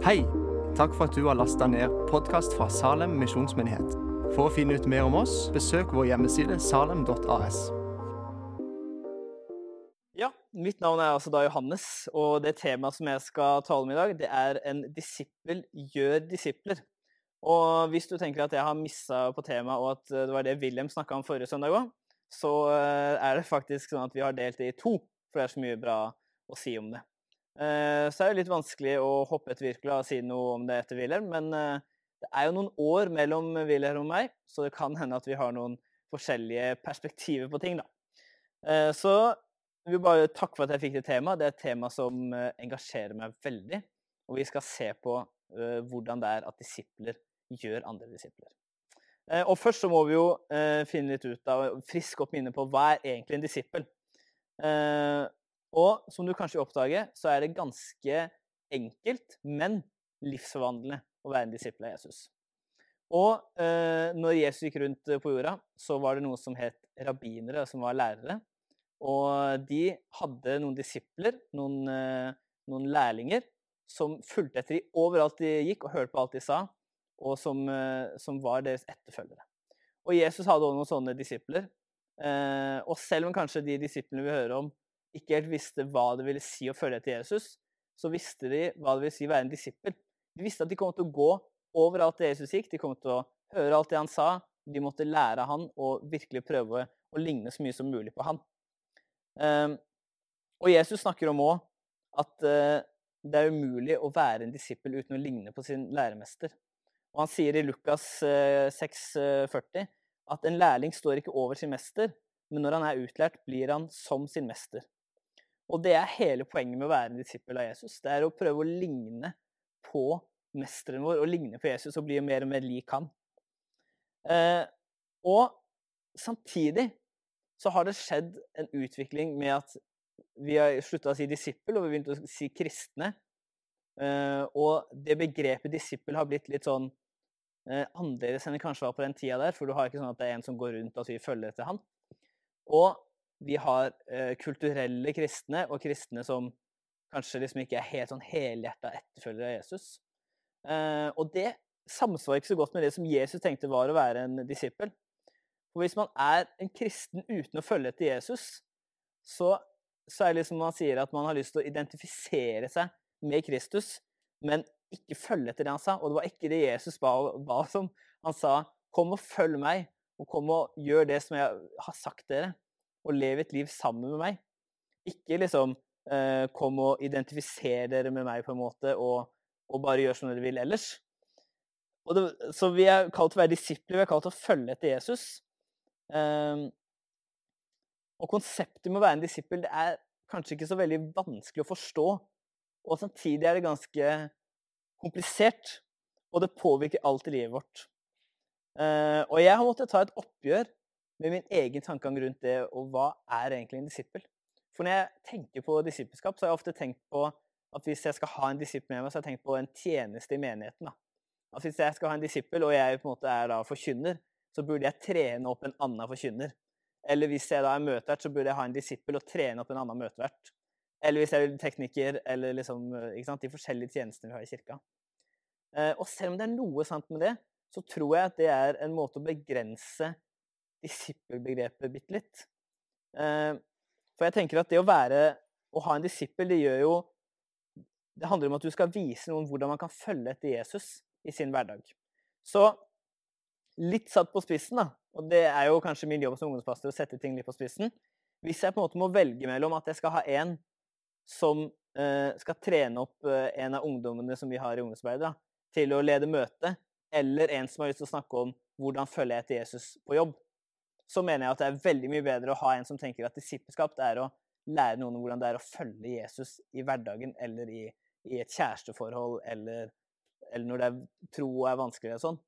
Hei! Takk for at du har lasta ned podkast fra Salem misjonsmyndighet. For å finne ut mer om oss, besøk vår hjemmeside salem.as. Ja, mitt navn er altså da Johannes, og det temaet som jeg skal tale om i dag, det er en disippel gjør disipler. Og hvis du tenker at jeg har missa på temaet, og at det var det Wilhelm snakka om forrige søndag òg, så eh, er det faktisk sånn at vi har delt det i to, for det er så mye bra å si om det. Eh, så er det litt vanskelig å hoppe etter Wirkola og si noe om det etter Wilhelm, men eh, det er jo noen år mellom Wilhelm og meg, så det kan hende at vi har noen forskjellige perspektiver på ting, da. Eh, så jeg vil bare takke for at jeg fikk det temaet. Det er et tema som engasjerer meg veldig. Og vi skal se på hvordan det er at disipler gjør andre disipler. Og først så må vi jo finne litt ut av, friske opp minnet på hva er egentlig en disippel. Og som du kanskje oppdager, så er det ganske enkelt, men livsforvandlende å være en disippel av Jesus. Og eh, når Jesus gikk rundt på jorda, så var det noe som het rabbinere, som var lærere. Og de hadde noen disipler, noen, eh, noen lærlinger, som fulgte etter dem overalt de gikk, og hørte på alt de sa, og som, eh, som var deres etterfølgere. Og Jesus hadde også noen sånne disipler. Eh, og selv om kanskje de disiplene vi hører om, ikke helt visste hva det ville si å følge etter Jesus, så visste de hva det ville si å være en disippel. De visste at de kom til å gå overalt det Jesus gikk, de kom til å høre alt det han sa, de måtte lære han og virkelig prøve å ligne så mye som mulig på han. Um, og Jesus snakker om òg at uh, det er umulig å være en disippel uten å ligne på sin læremester. Og han sier i Lukas uh, 6,40 uh, at en lærling står ikke over sin mester, men når han er utlært, blir han som sin mester. Og det er hele poenget med å være en disippel av Jesus. Det er å prøve å ligne på mesteren vår, og ligne på Jesus og bli mer og mer lik han. Eh, og samtidig så har det skjedd en utvikling med at vi har slutta å si disippel, og vi har begynt å si kristne. Eh, og det begrepet disippel har blitt litt sånn eh, annerledes enn det kanskje var på den tida der, for du har ikke sånn at det er en som går rundt og altså, vi følger etter han. Og vi har eh, kulturelle kristne, og kristne som kanskje liksom ikke er helt sånn helhjerta etterfølgere av Jesus. Eh, og det samsvarer ikke så godt med det som Jesus tenkte var å være en disippel. For hvis man er en kristen uten å følge etter Jesus, så, så er det liksom man sier at man har lyst til å identifisere seg med Kristus, men ikke følge etter det han sa. Og det var ikke det Jesus ba, ba som. Han sa 'Kom og følg meg', og kom og gjør det som jeg har sagt dere og lev et liv sammen med meg. Ikke liksom eh, kom og identifiser dere med meg på en måte, og, og bare gjør som dere vil ellers. Det, så vi er kalt til å være disipler, vi er kalt til å følge etter Jesus. Eh, og konseptet med å være en disippel det er kanskje ikke så veldig vanskelig å forstå. Og samtidig er det ganske komplisert, og det påvirker alt i livet vårt. Eh, og jeg har måttet ta et oppgjør med min egen tankegang rundt det, og hva er egentlig en disippel? For når jeg tenker på disippelskap, så har jeg ofte tenkt på at hvis jeg skal ha en disippel med meg, så har jeg tenkt på en tjeneste i menigheten. da. At Hvis jeg skal ha en disippel, og jeg på en måte er da forkynner, så burde jeg trene opp en annen forkynner. Eller hvis jeg da er møtevert, så burde jeg ha en disippel og trene opp en annen møtevert. Eller hvis jeg er tekniker, eller liksom, sant, de forskjellige tjenestene vi har i kirka. Eh, og selv om det er noe sant med det, så tror jeg at det er en måte å begrense disippelbegrepet bitte litt. Eh, for jeg tenker at det å være å ha en disippel, det gjør jo Det handler om at du skal vise noen hvordan man kan følge etter Jesus i sin hverdag. Så litt satt på spissen, da, og det er jo kanskje min jobb som ungdomspastor å sette ting litt på spissen Hvis jeg på en måte må velge mellom at jeg skal ha en som eh, skal trene opp eh, en av ungdommene som vi har i ungdomsarbeidet, til å lede møte, eller en som har lyst til å snakke om hvordan følger jeg etter Jesus på jobb, så mener jeg at det er veldig mye bedre å ha en som tenker at disippelskap er å lære noen hvordan det er å følge Jesus i hverdagen eller i, i et kjæresteforhold eller, eller, når det er tro og er vanskelig og sånn.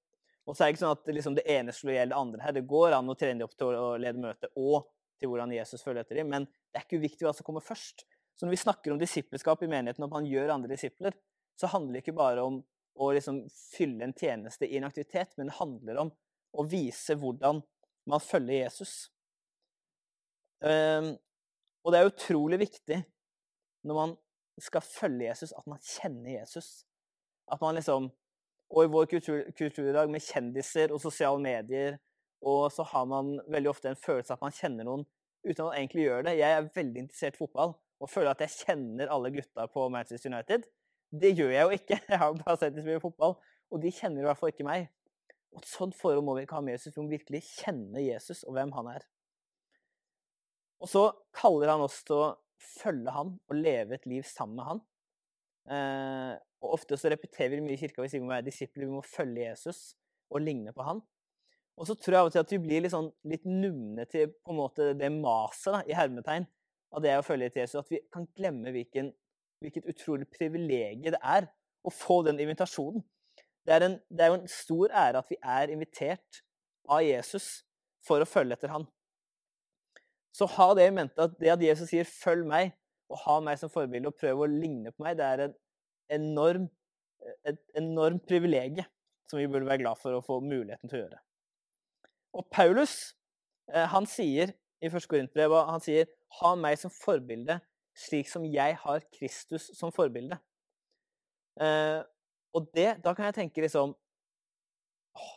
Og så er det ikke sånn at liksom, det ene slår i hjel det andre her. Det går an å trene dem opp til å lede møte og til hvordan Jesus følger etter dem, men det er ikke uviktig hva som kommer først. Så når vi snakker om disippelskap i menigheten, om man gjør andre disipler, så handler det ikke bare om å liksom fylle en tjeneste i en aktivitet, men det handler om å vise hvordan man følger Jesus. Um, og det er utrolig viktig når man skal følge Jesus, at man kjenner Jesus. At man liksom Og i vår kultur, kultur i dag med kjendiser og sosiale medier, og så har man veldig ofte en følelse at man kjenner noen uten at man egentlig gjør det. Jeg er veldig interessert i fotball og føler at jeg kjenner alle gutta på Manchester United. Det gjør jeg jo ikke. Jeg har bare sett dem spille fotball, og de kjenner i hvert fall ikke meg. Og Et sånt forhold må vi ikke ha med Jesus. Vi må virkelig kjenne Jesus og hvem han er. Og så kaller han oss til å følge han og leve et liv sammen med han. Eh, og Ofte så repeterer vi mye i kirka vi sier vi må være disipler, vi må følge Jesus og ligne på han. Og så tror jeg av og til at vi blir litt, sånn, litt numne til på en måte det maset i hermetegn av det å følge til Jesus. At vi kan glemme hvilken, hvilket utrolig privilegium det er å få den invitasjonen. Det er, en, det er jo en stor ære at vi er invitert av Jesus for å følge etter han. Så ha det i mente at det at Jesus sier 'følg meg', og ha meg som forbilde og prøve å ligne på meg, det er en enorm, et enormt privilegium som vi burde være glad for å få muligheten til å gjøre. Og Paulus eh, han sier i 1. Korintbrev han sier 'ha meg som forbilde, slik som jeg har Kristus som forbilde'. Eh, og det, da kan jeg tenke liksom åh,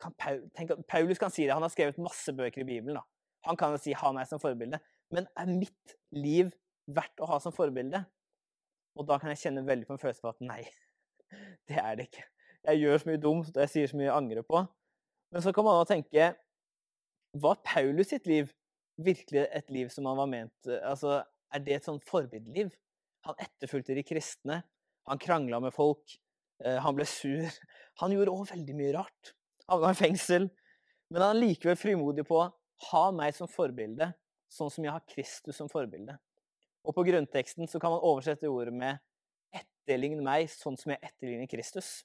kan Paul, tenk, Paulus kan si det. Han har skrevet masse bøker i Bibelen. da. Han kan jo si 'ha meg som forbilde'. Men er mitt liv verdt å ha som forbilde? Og da kan jeg kjenne veldig på en følelse på at nei, det er det ikke. Jeg gjør så mye dumt, og jeg sier så mye jeg angrer på. Men så kan man da tenke Var Paulus sitt liv virkelig et liv som han var ment Altså, er det et sånt forbildeliv? Han etterfulgte de kristne. Han krangla med folk. Eh, han ble sur. Han gjorde òg veldig mye rart. Havna i fengsel. Men han er likevel frimodig på ha meg som forbilde, sånn som jeg har Kristus som forbilde. Og på grunnteksten så kan man oversette ordet med 'etterlign meg sånn som jeg etterligner Kristus'.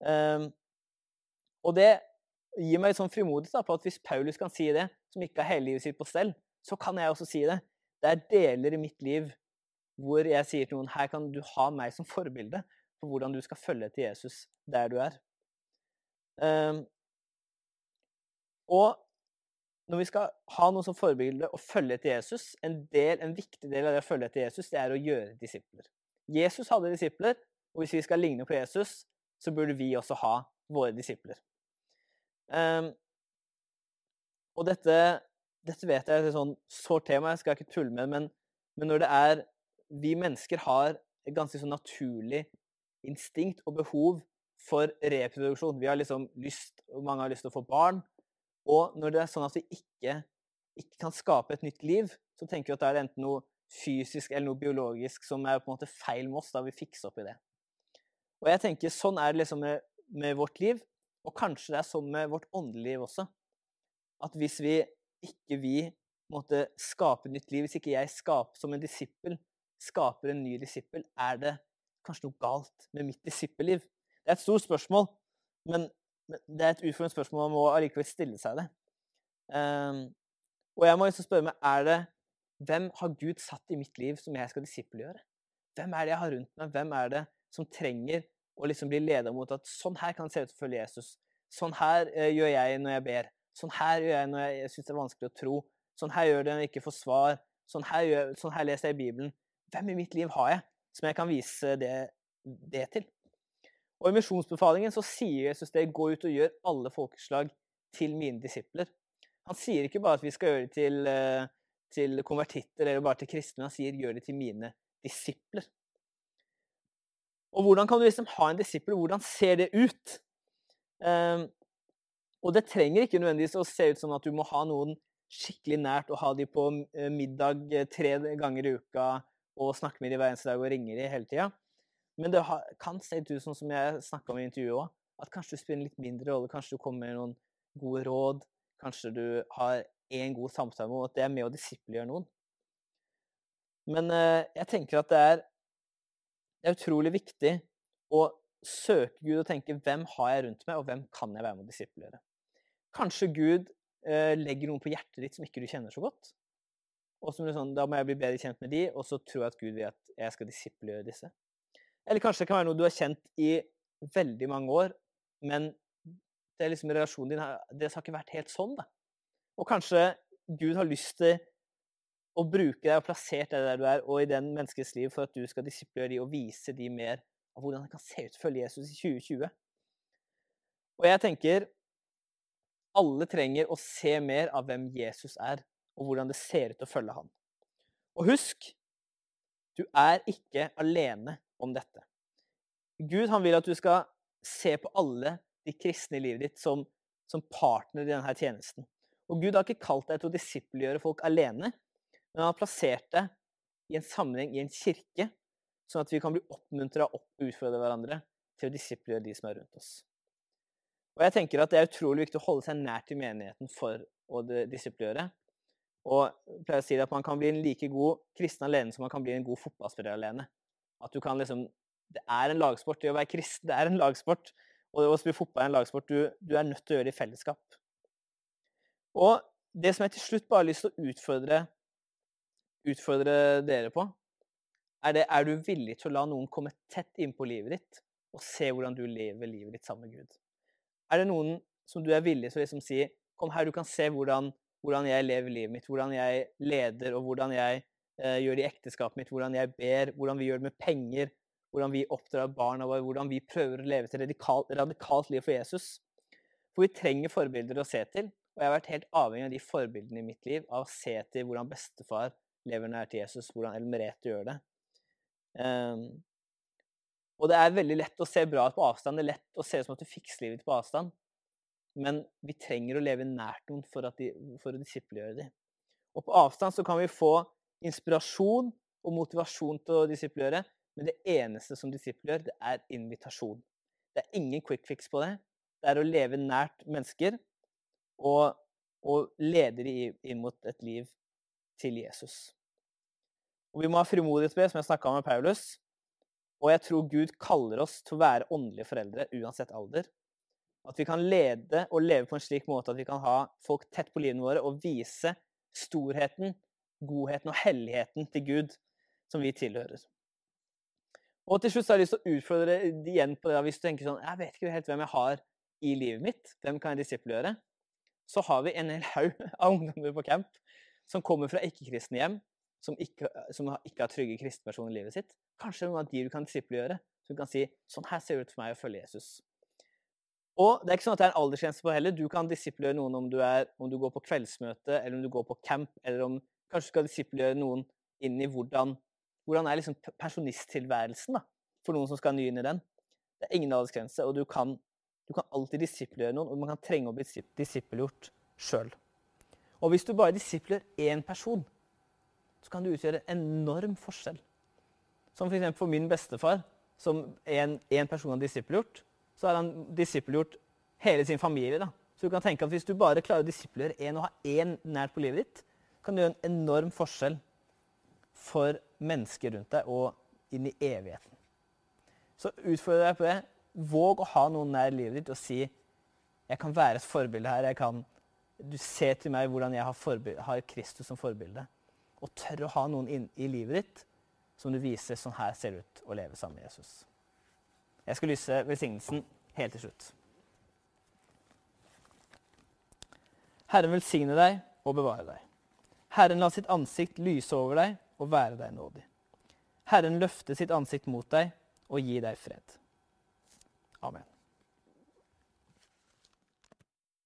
Um, og det gir meg sånn frimodighet på at hvis Paulus kan si det, som ikke har hele livet sitt på stell, så kan jeg også si det. Det er deler i mitt liv hvor jeg sier til noen her kan du ha meg som forbilde for hvordan du skal følge til Jesus der du er. Um, og når vi skal ha noe som forbilde og følge etter Jesus, en, del, en viktig del av det å følge etter Jesus, det er å gjøre disipler. Jesus hadde disipler, og hvis vi skal ligne på Jesus, så burde vi også ha våre disipler. Um, og dette, dette, vet jeg er et sånn sårt tema, jeg skal ikke tulle med men, men, når det er Vi mennesker har et ganske sånn naturlig instinkt og behov for reproduksjon. Vi har liksom lyst, Mange har lyst til å få barn. Og når det er sånn at vi ikke, ikke, kan skape et nytt liv, så tenker vi at det er enten noe fysisk eller noe biologisk som er på en måte feil med oss. Da vi fikser opp i det. Og jeg tenker Sånn er det liksom med, med vårt liv, og kanskje det er sånn med vårt åndelige liv også. At hvis vi ikke vi måtte skape nytt liv, hvis ikke jeg skaper som en disippel, skaper en ny disippel, er det kanskje noe galt med mitt disippelliv? Det er et stort spørsmål, men det er et utfordrende spørsmål. Man må allikevel stille seg det. Um, og jeg må liksom spørre meg er det, Hvem har Gud satt i mitt liv som jeg skal disippelgjøre? Hvem er det jeg har rundt meg? Hvem er det som trenger å liksom bli leda mot at sånn her kan det se ut å følge Jesus? Sånn her uh, gjør jeg når jeg ber. Sånn her gjør jeg når jeg, jeg syns det er vanskelig å tro. Sånn her gjør det når jeg ikke får svar. Sånn her, gjør, sånn her leser jeg i Bibelen. Hvem i mitt liv har jeg som jeg kan vise det, det til? Og I misjonsbefalingen så sier Jesus det 'gå ut og gjør alle folkeslag til mine disipler'. Han sier ikke bare at vi skal gjøre det til, eh, til konvertitter eller bare til kristne, han sier 'gjør det til mine disipler'. Og hvordan kan du liksom ha en disippel? Hvordan ser det ut? Um, og det trenger ikke nødvendigvis å se ut som at du må ha noen skikkelig nært og ha de på eh, middag eh, tre ganger i uka og snakke med dem hver eneste dag og ringe dem hele tida. Men det kan se ut som, som jeg snakka om i intervjuet òg, at kanskje du spiller en litt mindre rolle. Kanskje du kommer med noen gode råd. Kanskje du har én god samtale med at det er med å disiplegjøre noen. Men eh, jeg tenker at det er, det er utrolig viktig å søke Gud og tenke hvem har jeg rundt meg, og hvem kan jeg være med å disiplere? Kanskje Gud eh, legger noen på hjertet ditt som ikke du kjenner så godt. Og så sånn, Da må jeg bli bedre kjent med de, og så tror jeg at Gud vil at jeg skal disippelgjøre disse. Eller kanskje det kan være noe du har kjent i veldig mange år, men det er liksom relasjonen din det har ikke vært helt sånn. da. Og kanskje Gud har lyst til å bruke deg og plassert deg der du er, og i den menneskets liv for at du skal disiplere de og vise de mer av hvordan det kan se ut å følge Jesus i 2020. Og jeg tenker alle trenger å se mer av hvem Jesus er, og hvordan det ser ut å følge han. Og husk, du er ikke alene om dette. Gud han vil at du skal se på alle de kristne i livet ditt som, som partner i denne tjenesten. Og Gud har ikke kalt deg til å disippelgjøre folk alene, men han har plassert deg i en sammenheng, i en kirke, sånn at vi kan bli oppmuntra og utfordre hverandre til å disippelgjøre de som er rundt oss. Og jeg tenker at Det er utrolig viktig å holde seg nær til menigheten for å disippelgjøre. Og jeg pleier å si at Man kan bli en like god kristen alene som man kan bli en god fotballspiller alene. At du kan liksom, Det er en lagsport. Det å være kristen det er en lagsport. Og å spille fotball er en lagsport. Du, du er nødt til å gjøre det i fellesskap. Og det som jeg til slutt bare har lyst til å utfordre, utfordre dere på, er det er du villig til å la noen komme tett innpå livet ditt og se hvordan du lever livet ditt sammen med Gud? Er det noen som du er villig til å liksom si Kom her, du kan se hvordan, hvordan, jeg lever livet mitt, hvordan jeg leder, og hvordan jeg eh, gjør det i ekteskapet mitt, hvordan jeg ber, hvordan vi gjør det med penger, hvordan vi oppdrar barna våre, hvordan vi prøver å leve et radikalt, radikalt liv for Jesus. For vi trenger forbilder å se til, og jeg har vært helt avhengig av de forbildene i mitt liv, av å se til hvordan bestefar lever nær til Jesus, hvordan El Merete gjør det. Um, og det er veldig lett å se bra ut på avstand. Det er lett å se ut som at du fikser livet på avstand. Men vi trenger å leve nært noen for, de, for å disiplegjøre dem. Og på avstand så kan vi få inspirasjon og motivasjon til å disiplegjøre, men det eneste som disiplegjør, det er invitasjon. Det er ingen quick fix på det. Det er å leve nært mennesker og, og lede dem inn mot et liv til Jesus. Og vi må ha frimodighet på det, som jeg snakka om med Paulus. Og jeg tror Gud kaller oss til å være åndelige foreldre uansett alder. At vi kan lede og leve på en slik måte at vi kan ha folk tett på livene våre og vise storheten, godheten og helligheten til Gud som vi tilhører. Og til slutt så har jeg lyst til å utfordre deg igjen på det. Hvis du tenker sånn Jeg vet ikke helt hvem jeg har i livet mitt. Hvem kan jeg disippelgjøre? Så har vi en hel haug av ungdommer på camp som kommer fra ikke-kristne hjem, som ikke, som ikke har trygge kristne personer i livet sitt. Kanskje noen av de du kan disippelgjøre, som kan si sånn her ser det ut for meg å følge Jesus. Og det er ikke sånn at det er en aldersgrense på heller. Du kan disiplere noen om du, er, om du, går på kveldsmøte, eller om du går på camp, eller om kanskje du skal disiplere noen inn i hvordan, hvordan er liksom pensjonisttilværelsen da, for noen som skal ny inn i den. Det er ingen aldersgrense, og du kan, du kan alltid disiplere noen, og man kan trenge å bli disippelgjort sjøl. Og hvis du bare disipler én person, så kan du utgjøre en enorm forskjell. Som f.eks. for min bestefar, som en, en person har disippelgjort, så har han disippelgjort hele sin familie. da. Så du kan tenke at Hvis du bare klarer å disippelgjøre én og ha én nært på livet ditt, kan du gjøre en enorm forskjell for mennesker rundt deg og inn i evigheten. Så utfordrer jeg på det. Våg å ha noen nær livet ditt og si jeg kan være et forbilde her. jeg kan, Du ser til meg hvordan jeg har, har Kristus som forbilde. Og tør å ha noen inn, i livet ditt som du viser sånn her ser det ut å leve sammen med Jesus. Jeg skal lyse velsignelsen helt til slutt. Herren velsigne deg og bevare deg. Herren la sitt ansikt lyse over deg og være deg nådig. Herren løfte sitt ansikt mot deg og gi deg fred. Amen.